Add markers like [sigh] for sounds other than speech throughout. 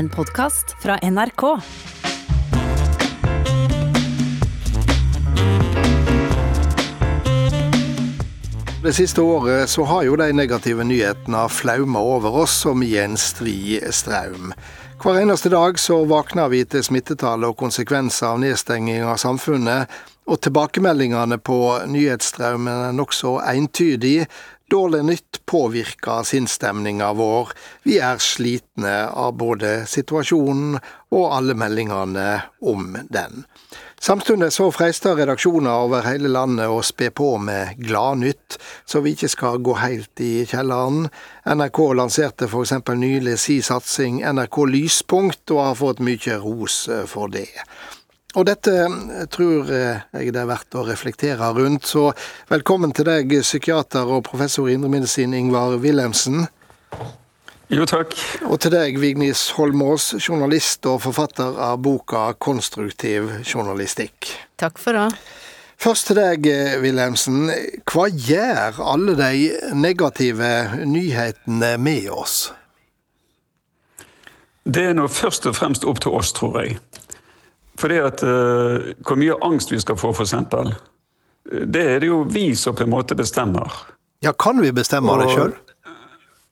En podkast fra NRK. Det siste året så har jo de negative nyhetene flauma over oss som i en stri straum. Hver eneste dag så våkner vi til smittetall og konsekvenser av nedstenging av samfunnet, og tilbakemeldingene på nyhetsstrømmen er nokså entydig. Dårlig nytt påvirker sinnsstemninga vår. Vi er slitne av både situasjonen og alle meldingene om den. Samtidig så freister redaksjoner over hele landet å spe på med gladnytt, så vi ikke skal gå helt i kjelleren. NRK lanserte f.eks. nylig si satsing NRK Lyspunkt, og har fått mye ros for det. Og dette tror jeg det er verdt å reflektere rundt, så velkommen til deg, psykiater og professor i indremedisin Ingvar Wilhelmsen. Jo, takk. Og til deg, Vignis Holmås, journalist og forfatter av boka 'Konstruktiv journalistikk'. Takk for det. Først til deg, Wilhelmsen. Hva gjør alle de negative nyhetene med oss? Det er nå først og fremst opp til oss, tror jeg. Fordi at uh, Hvor mye angst vi skal få, f.eks. Det er det jo vi som på en måte bestemmer. Ja, Kan vi bestemme og, det sjøl?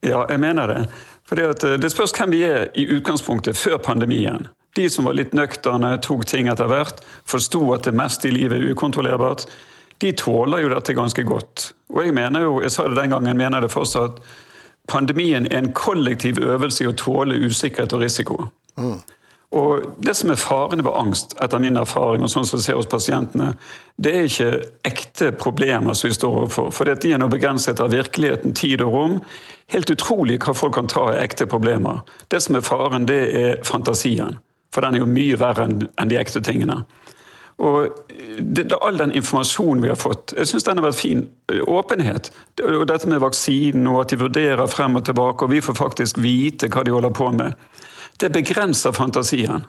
Ja, jeg mener det. Fordi at uh, Det spørs hvem vi er i utgangspunktet, før pandemien. De som var litt nøkterne, tok ting etter hvert, forsto at det meste i livet er ukontrollerbart, de tåler jo dette ganske godt. Og jeg mener jo, jeg sa det den gangen, mener det fortsatt, pandemien er en kollektiv øvelse i å tåle usikkerhet og risiko. Mm. Og Det som er faren ved angst, etter min erfaring, og sånn som ser hos pasientene, det er ikke ekte problemer som vi står overfor. For de er nå begrenset av virkeligheten, tid og rom. Helt utrolig hva folk kan ta av ekte problemer. Det som er faren, det er fantasien. For den er jo mye verre enn de ekte tingene. Og det, det, All den informasjonen vi har fått, jeg syns den har vært fin. Åpenhet. Og dette med vaksinen, og at de vurderer frem og tilbake, og vi får faktisk vite hva de holder på med det begrenser fantasien.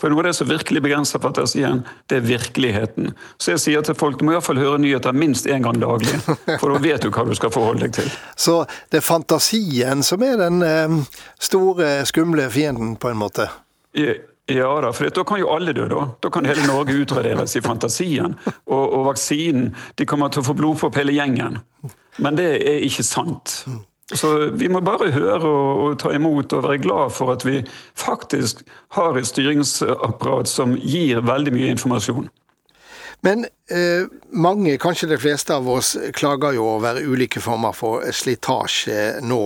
For noe av det som virkelig begrenser fantasien, det er virkeligheten. Så jeg sier til folk du må iallfall høre nyheter minst én gang daglig. For da vet du hva du skal forholde deg til. [laughs] Så det er fantasien som er den eh, store, skumle fienden, på en måte? Ja da, for da kan jo alle dø, da. Da kan hele Norge utraderes i fantasien. Og, og vaksinen De kommer til å få blodpropp hele gjengen. Men det er ikke sant. Så vi må bare høre og, og, ta imot og være glad for at vi faktisk har et styringsapparat som gir veldig mye informasjon. Men eh, mange, kanskje de fleste av oss, klager jo over ulike former for slitasje nå.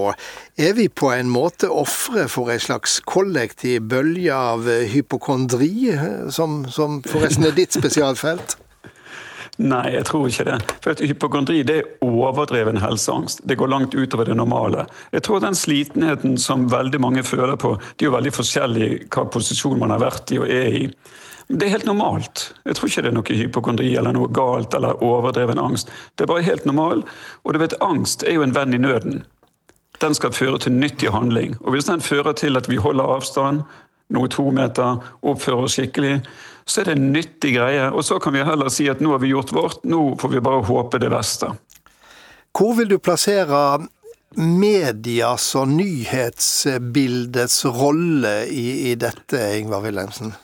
Er vi på en måte ofre for en slags kollektiv bølge av hypokondri, som, som forresten er ditt spesialfelt? Nei, jeg tror ikke det. For at Hypokondri det er overdreven helseangst. Det går langt utover det normale. Jeg tror den slitenheten som veldig mange føler på, det er jo veldig forskjellig hva posisjon man har vært i og er i. Det er helt normalt. Jeg tror ikke det er noe hypokondri eller noe galt eller overdreven angst. Det er bare helt normal. Og du vet, angst er jo en venn i nøden. Den skal føre til nyttig handling. Og hvis den fører til at vi holder avstand, noe to meter, oppfører oss skikkelig, så er det en nyttig greie. Og så kan vi heller si at nå har vi gjort vårt, nå får vi bare håpe det beste. Hvor vil du plassere medias og nyhetsbildets rolle i, i dette, Ingvar Wilhelmsen?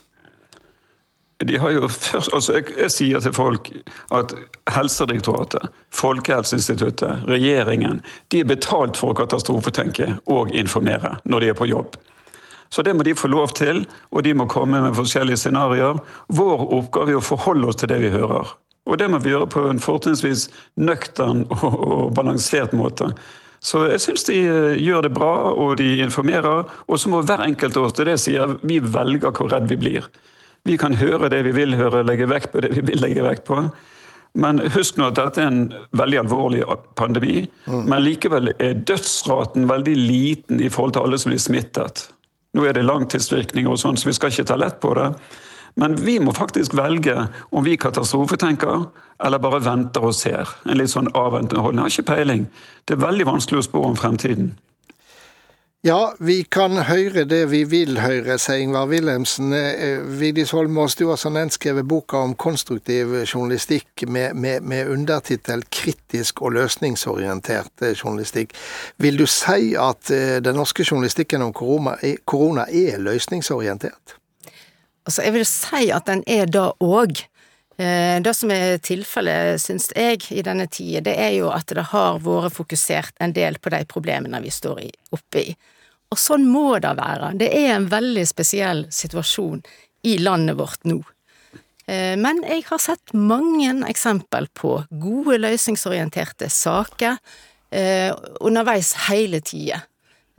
De har jo først, altså jeg, jeg, sier til folk at Helsedirektoratet, Folkehelseinstituttet, regjeringen de er betalt for å katastrofetenke og informere når de er på jobb. Så det må de få lov til, og de må komme med forskjellige scenarioer. Vår oppgave er å forholde oss til det vi hører. Og det må vi gjøre på en fortrinnsvis nøktern og, balansert måte. Så jeg syns de eh, gjør det bra, og de informerer. Og så må hver enkelt av oss, det det sier, vi velger hvor redd vi blir. Vi kan høre det vi vil høre, legge vekt på det vi vil legge vekt på. Men husk nå at dette er en veldig alvorlig pandemi. Mm. Men likevel er dødsraten veldig liten i forhold til alle som blir smittet. Nå er det langtidsvirkninger og sånn, så vi skal ikke ta lett på det. Men vi må faktisk velge om vi katastrofetenker eller bare venter og ser. En litt sånn avventende holdning. Jeg har ikke peiling. Det er veldig vanskelig å spå om fremtiden. Ja, vi kan høre det vi vil høre, sier Ingvar Wilhelmsen. Eh, Vigdis Holmås, du har som nevnt skrevet boka om konstruktiv journalistikk med, med, med undertittel 'Kritisk og løsningsorientert journalistikk'. Vil du si at eh, den norske journalistikken om korona korona er løsningsorientert? Altså, jeg vil si at den er det òg. Eh, det som er tilfellet, syns jeg, i denne tida, det er jo at det har vært fokusert en del på de problemene vi står oppe i. Og sånn må det være. Det er en veldig spesiell situasjon i landet vårt nå. Eh, men jeg har sett mange eksempel på gode løsningsorienterte saker eh, underveis hele tida.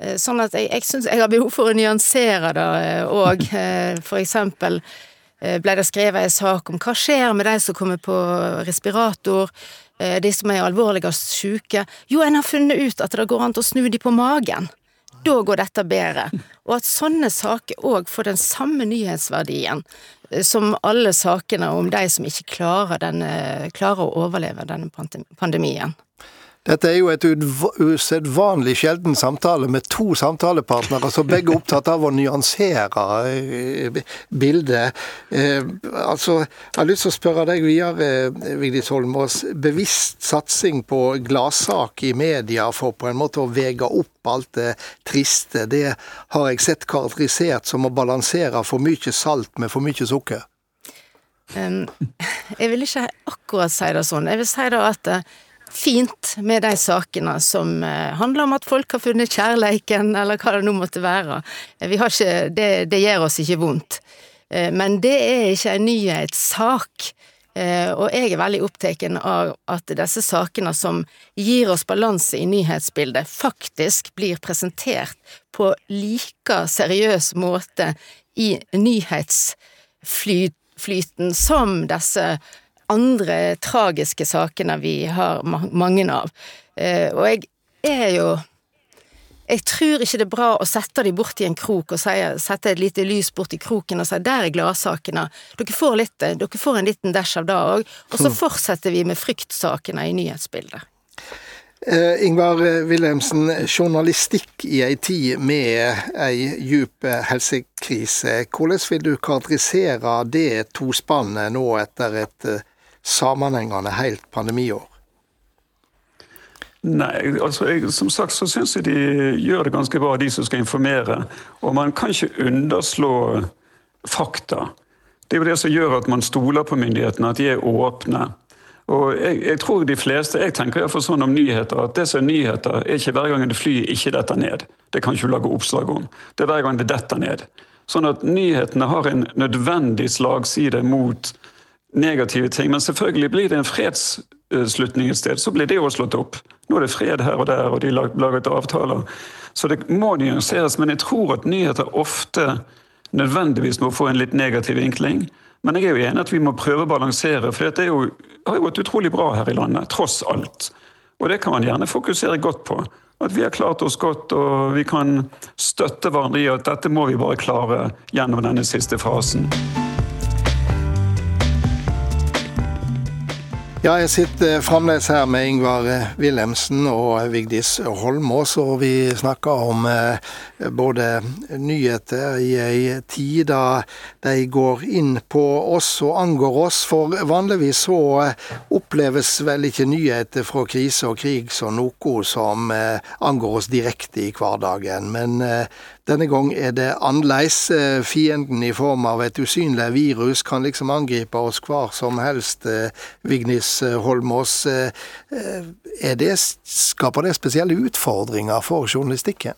Eh, sånn at jeg, jeg syns jeg har behov for å nyansere det òg. [laughs] For eksempel ble det skrevet en sak om hva skjer med de som kommer på respirator, de som er alvorligst syke. Jo, en har funnet ut at det går an å snu de på magen da går dette bedre. Og at sånne saker òg får den samme nyhetsverdien eh, som alle sakene om de som ikke klarer, denne, klarer å overleve denne pandemien. Dette er jo et usedvanlig sjelden samtale med to samtalepartnere som begge er opptatt av å nyansere eh, bildet. Eh, altså, jeg har lyst til å spørre deg videre, Vigdis Holmås. Bevisst satsing på gladsak i media for på en måte å vege opp alt det triste, det har jeg sett karakterisert som å balansere for mye salt med for mye sukker? Um, [laughs] jeg vil ikke akkurat si det sånn. Jeg vil si da at fint med de sakene som eh, handler om at folk har funnet kjærleiken, eller hva det nå måtte være. Eh, ikke, det, det gjør oss ikke vondt. Eh, men det er ikke en nyhetssak. Og jeg er veldig opptatt av at disse sakene som gir oss balanse i nyhetsbildet, faktisk blir presentert på like seriøs måte i nyhetsflyten som disse andre tragiske sakene vi har mange av. Eh, og jeg er jo jeg tror ikke det er bra å sette dem bort i en krok og sette et lite lys bort i kroken og si der er gladsakene. Dere får litt, dere får en liten dash av det òg. Og så hmm. fortsetter vi med fryktsakene i nyhetsbildet. Uh, Ingvar Wilhelmsen, journalistikk i ei tid med ei djup helsekrise. Hvordan vil du karakterisere det tospannet nå etter et sammenhengende helt pandemiår? Nei, altså jeg, som sagt så syns jeg de gjør det ganske bra, de som skal informere. Og man kan ikke underslå fakta. Det er jo det som gjør at man stoler på myndighetene, at de er åpne. Og jeg, jeg tror de fleste, jeg tenker iallfall sånn om nyheter, at det som er nyheter, er ikke hver gang det flyr ikke detter ned. Det kan ikke du lage oppslag om. Det er hver gang det detter ned. Sånn at nyhetene har en nødvendig slagside mot negative ting. Men selvfølgelig blir det en fredsslutning et sted, så blir det jo slått opp. Nå er det fred her og der, og de har laget avtaler. Så det må nyanseres. Men jeg tror at nyheter ofte nødvendigvis må få en litt negativ vinkling. Men jeg er jo enig at vi må prøve å balansere, for det jo, har jo gått utrolig bra her i landet, tross alt. Og det kan man gjerne fokusere godt på. At vi har klart oss godt, og vi kan støtte hverandre i at dette må vi bare klare gjennom denne siste fasen. Ja, jeg sitter fremdeles her med Ingvar eh, Wilhelmsen og Vigdis Holmås, og vi snakker om eh, både nyheter i ei tid da de går inn på oss og angår oss. For vanligvis så eh, oppleves vel ikke nyheter fra krise og krig som noe som angår oss direkte i hverdagen. Men denne gang er det annerledes. Eh, fienden i form av et usynlig virus kan liksom angripe oss hver som helst. Eh, Vignis eh, Holmås, det, skaper det spesielle utfordringer for journalistikken?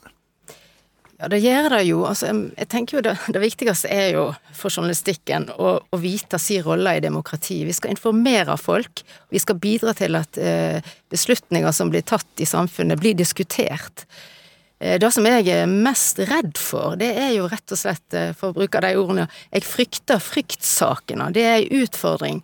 Ja, det gjør det jo. Altså, jeg tenker jo det, det, viktigste er jo for journalistikken å, å vite sin rolle i demokrati. Vi skal informere folk. Vi skal bidra til at eh, beslutninger som blir tatt i samfunnet, blir diskutert. Eh, det som jeg er mest redd for, det er jo rett og slett, eh, for å bruke de ordene, jeg frykter fryktsakene. Det er en utfordring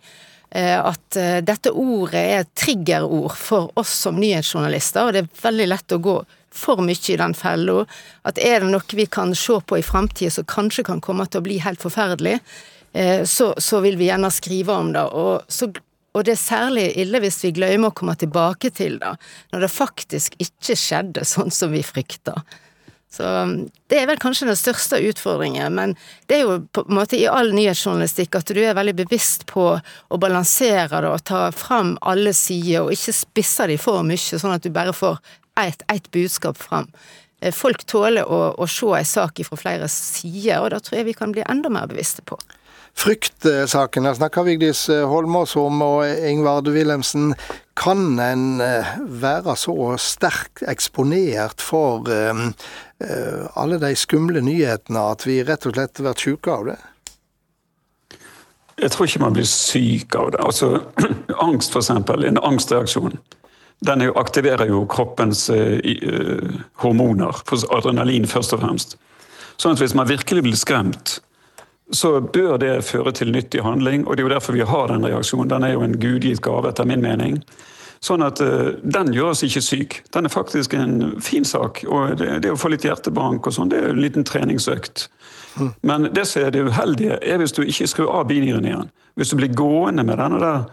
eh, at dette ordet er et triggerord for oss som nyhetsjournalister, og det er veldig lett å gå for mye i den fella. At er det noe vi kan se på i framtida som kanskje kan komme til å bli helt forferdelig, så, så, vil vi gjerne skrive om det. Og så og det er særlig ille hvis vi glemmer å komme tilbake til det, når det faktisk ikke skjedde sånn som vi frykta. Så um, det er vel kanskje den største utfordringen, men det er jo på en måte i all nyhetsjournalistikk at du er veldig bevisst på å balansere det og ta fram alle sider, og ikke spisse de for mye, sånn at du bare får ett et budskap fram. Eh, folk tåler å, å se en sak fra flere sider, og da tror jeg vi kan bli enda mer bevisste på. Fryktsakene snakker Vigdis Holmås om, og Ingvard Wilhelmsen. Kan en eh, være så sterkt eksponert for uh, alle de skumle nyhetene at vi rett og slett blir syke av det? Jeg tror ikke man blir syk av det. Altså, [clears throat] angst, f.eks. En angstreaksjon. Den aktiverer jo kroppens uh, hormoner, adrenalin først og fremst. Sånn at hvis man virkelig blir skremt, så bør det føre til nyttig handling. Og det er jo derfor vi har den reaksjonen. Den er jo en gudgitt gave, etter min mening. Sånn at uh, den gjør oss ikke syk. Den er faktisk en fin sak. Og det, det å få litt hjertebank og sånn, det er jo en liten treningsøkt. Mm. Men det som er det uheldige, er hvis du ikke skrur av binyren igjen. Hvis du blir gående med denne der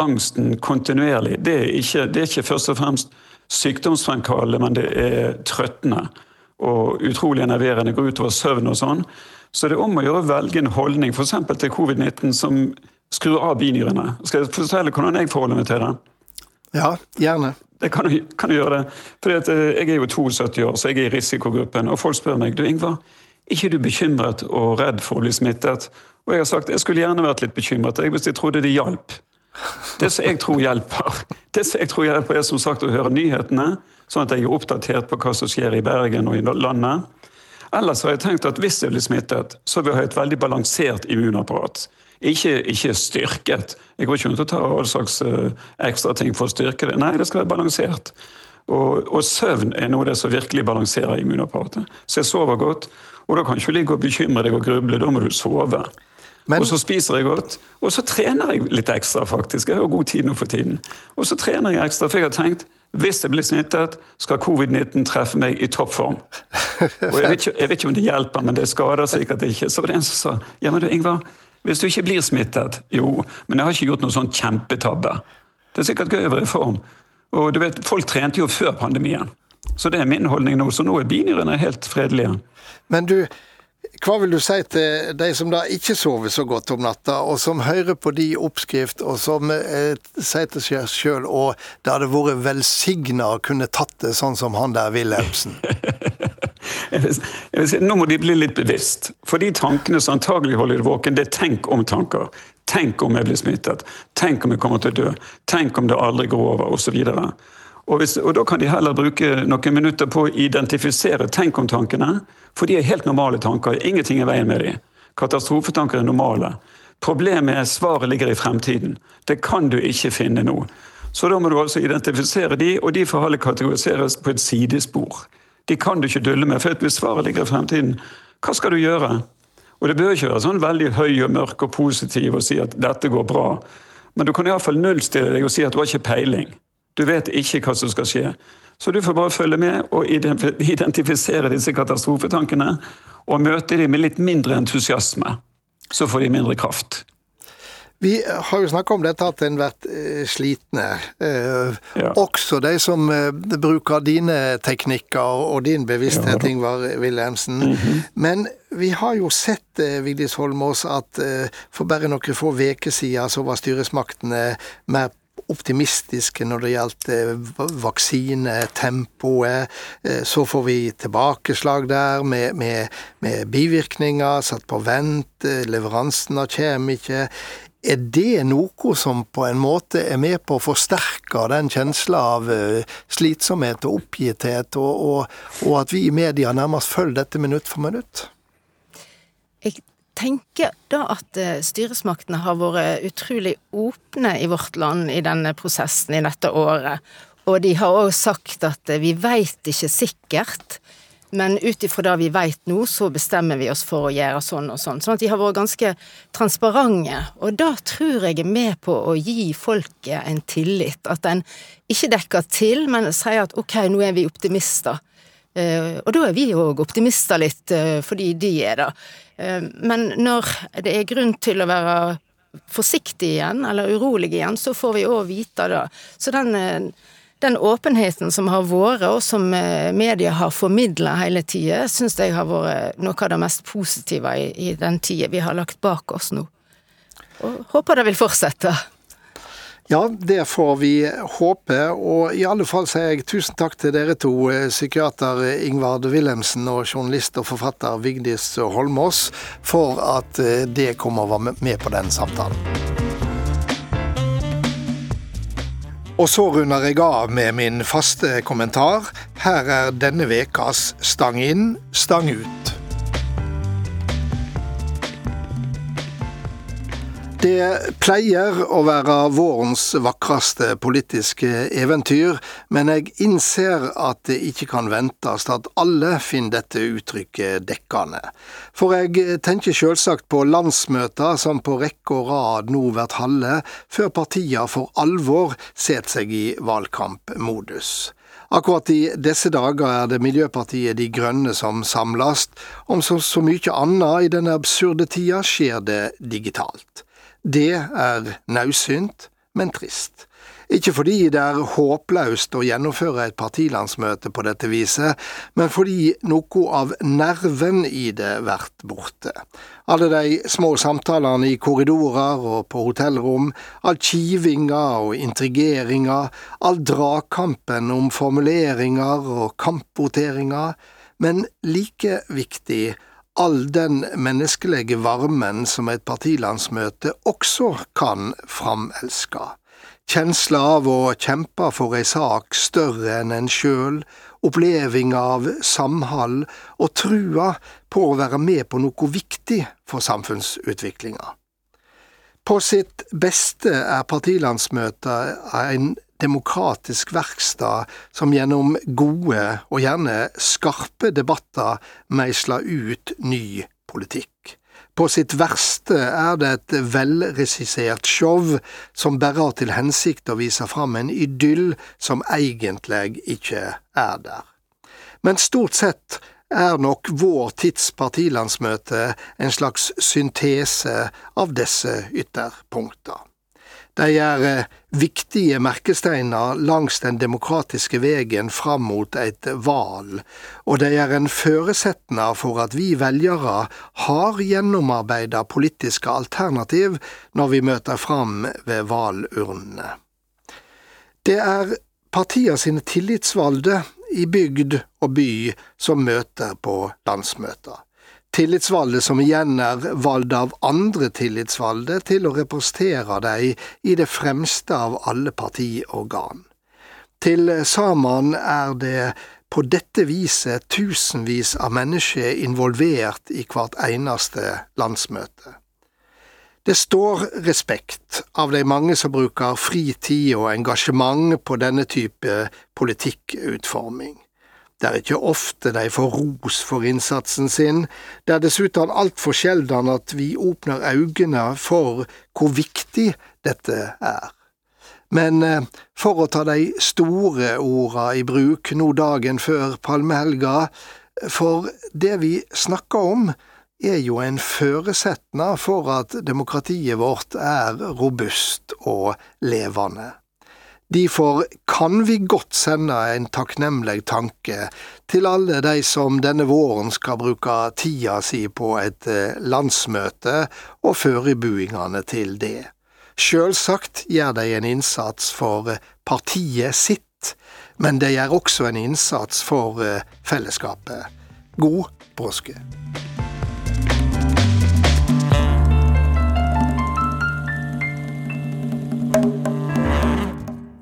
angsten kontinuerlig. Det er ikke, det er ikke først og fremst sykdomsfremkallende, men det er trøttende og utrolig enerverende. Går utover søvn og sånn. Så det er om å gjøre å velge en holdning f.eks. til covid-19 som skrur av binyrene. Skal jeg fortelle hvordan jeg forholder meg til det? Ja, gjerne. Det kan kan du gjøre det. At, eh, Jeg er jo 72 år, så jeg er i risikogruppen. Og folk spør meg du Ingvar, er ikke du bekymret og redd for å bli smittet. Og jeg har sagt jeg skulle gjerne vært litt bekymret hvis jeg trodde det hjalp. Det som jeg tror hjelper, [laughs] det som jeg tror hjelper er som sagt å høre nyhetene, sånn at jeg er oppdatert på hva som skjer i Bergen og i landet. Ellers har jeg tenkt at hvis jeg blir smittet, så vil jeg ha et veldig balansert immunapparat. Ikke, ikke styrket. Jeg går ikke rundt og tar all slags uh, ekstra ting for å styrke det. Nei, det skal være balansert. Og, og søvn er noe av det som virkelig balanserer immunapparatet. Så jeg sover godt, og da kan ikke du ligge og bekymre deg og gruble. Da må du sove. Men... Og så spiser jeg godt, og så trener jeg litt ekstra, faktisk. Jeg har god tid nå for tiden. Og så trener jeg ekstra, for jeg har tenkt hvis jeg blir smittet, skal covid-19 treffe meg i toppform. Og jeg vet, ikke, jeg vet, ikke, om det hjelper, men det skader sikkert ikke. Så var det en som sa ja, men du Ingvar, hvis du ikke blir smittet Jo, men jeg har ikke gjort noe sånn kjempetabbe. Det er sikkert gøy å være i form. Og du vet, folk trente jo før pandemien. Så det er min holdning nå. Så nå er binyrene helt fredelige. Men du, hva vil du si til de som da ikke sover så godt om natta, og som hører på de oppskrift, og som eh, sier til seg sjøl at det hadde vært velsigna å kunne tatt det sånn som han der Wilhelmsen? [laughs] si, nå må de bli litt bevisst. For de tankene som antagelig holder deg våken, det er tenk om-tanker. Tenk om jeg blir smittet. Tenk om jeg kommer til å dø. Tenk om det aldri går over, osv. Og, hvis, og da kan de heller bruke noen minutter på å identifisere tenk om-tankene. For de er helt normale tanker. Ingenting er veien med dem. Katastrofetanker er normale. Problemet er svaret ligger i fremtiden. Det kan du ikke finne nå. Så da må du altså identifisere de, og de får heller kategoriseres på et sidespor. De kan du ikke dulle med, for hvis svaret ligger i fremtiden, hva skal du gjøre? Og det bør ikke være sånn veldig høy og mørk og positiv og si at dette går bra. Men du kan iallfall nullstille deg og si at du har ikke peiling. Du vet ikke hva som skal skje. Så du får bare følge med og identifisere disse katastrofetankene og møte dem med litt mindre entusiasme. Så får de mindre kraft. Vi har jo snakka om dette at en blir eh, slitne. Eh, ja. Også de som eh, bruker dine teknikker og din bevissthet, ja. Ingvar Wilhelmsen. Mm -hmm. Men vi har jo sett, Vigdis Holmås, at for bare noen få uker siden så var styresmaktene mer optimistiske når det gjaldt eh, vaksinetempoet. Eh, så får vi tilbakeslag der med, med, med bivirkninger, satt på vent, eh, leveransene kommer ikke. Er det noe som på en måte er med på å forsterke den kjensla av slitsomhet og oppgitthet, og, og, og at vi i media nærmest følger dette minutt for minutt? Jeg tenker da at eh, styresmaktene har vært utrolig åpne i vårt land i denne prosessen i dette året. Og de har òg sagt at eh, vi veit ikke sikkert, men ut ifra det vi veit nå, så bestemmer vi oss for å gjøre sånn og sånn. Sånn at de har vært ganske transparente. Og da tror jeg er med på å gi folket en tillit. At en ikke dekker til, men sier at ok, nå er vi optimister. Eh, og da er vi òg optimister litt, fordi de er det. Eh, men når det er grunn til å være forsiktig igjen, eller urolig igjen, så får vi òg vite det. Så den den åpenheten som har vært, og som eh, media har formidla hele tida, syns jeg har vært noe av det mest positive i, i den tida vi har lagt bak oss nå. Og håper det vil fortsette. Ja, det får vi håpe. Og i alle fall sier jeg tusen takk til dere to, eh, psykiater Ingvard Wilhelmsen og journalist og forfatter Vigdis Holmås, for at eh, det kommer å være med på den samtalen. Og så runder jeg av med min faste kommentar. Her er denne vekas Stang inn, stang ut. Det pleier å være vårens vakreste politiske eventyr, men jeg innser at det ikke kan ventes at alle finner dette uttrykket dekkende. For jeg tenker selvsagt på landsmøter som på rekke og rad nå blir halve, før partiene for alvor setter seg i valgkampmodus. Akkurat i disse dager er det Miljøpartiet De Grønne som samles. Om så, så mye annet i denne absurde tida skjer det digitalt. Det er naudsynt, men trist. Ikke fordi det er håpløst å gjennomføre et partilandsmøte på dette viset, men fordi noe av nerven i det blir borte. Alle de små samtalene i korridorer og på hotellrom, all kivinga og intrigeringa, all dragkampen om formuleringer og kampvoteringer, men like viktig, all den menneskelige varmen som et partilandsmøte også kan framelske. Kjensla av å kjempe for ei sak større enn en sjøl, oppleving av samhold og trua på å være med på noe viktig for samfunnsutviklinga. På sitt beste er partilandsmøtet en demokratisk verkstad som gjennom gode og gjerne skarpe debatter meisler ut ny politikk. På sitt verste er det et velregissert show som bare har til hensikt å vise fram en idyll som egentlig ikke er der. Men stort sett er nok vår tids partilandsmøte en slags syntese av disse ytterpunkter. De er eh, viktige merkesteiner langs den demokratiske vegen fram mot et val, og de er en føresetnad for at vi velgere har gjennomarbeida politiske alternativ når vi møter fram ved valurnene. Det er partia sine tillitsvalde i bygd og by som møter på landsmøter tillitsvalgte som igjen er valgt av andre tillitsvalgte til å representere dem i det fremste av alle partiorgan. Til sammen er det på dette viset tusenvis av mennesker involvert i hvert eneste landsmøte. Det står respekt av de mange som bruker fritid og engasjement på denne type politikkutforming. Det er ikke ofte de får ros for innsatsen sin, det er dessuten altfor sjelden at vi åpner øynene for hvor viktig dette er. Men eh, for å ta de store orda i bruk nå dagen før palmehelga, for det vi snakker om er jo en føresetnad for at demokratiet vårt er robust og levende. Derfor kan vi godt sende en takknemlig tanke til alle de som denne våren skal bruke tida si på et eh, landsmøte og forberedelsene til det. Sjølsagt gjør de en innsats for partiet sitt, men de gjør også en innsats for eh, fellesskapet. God påske.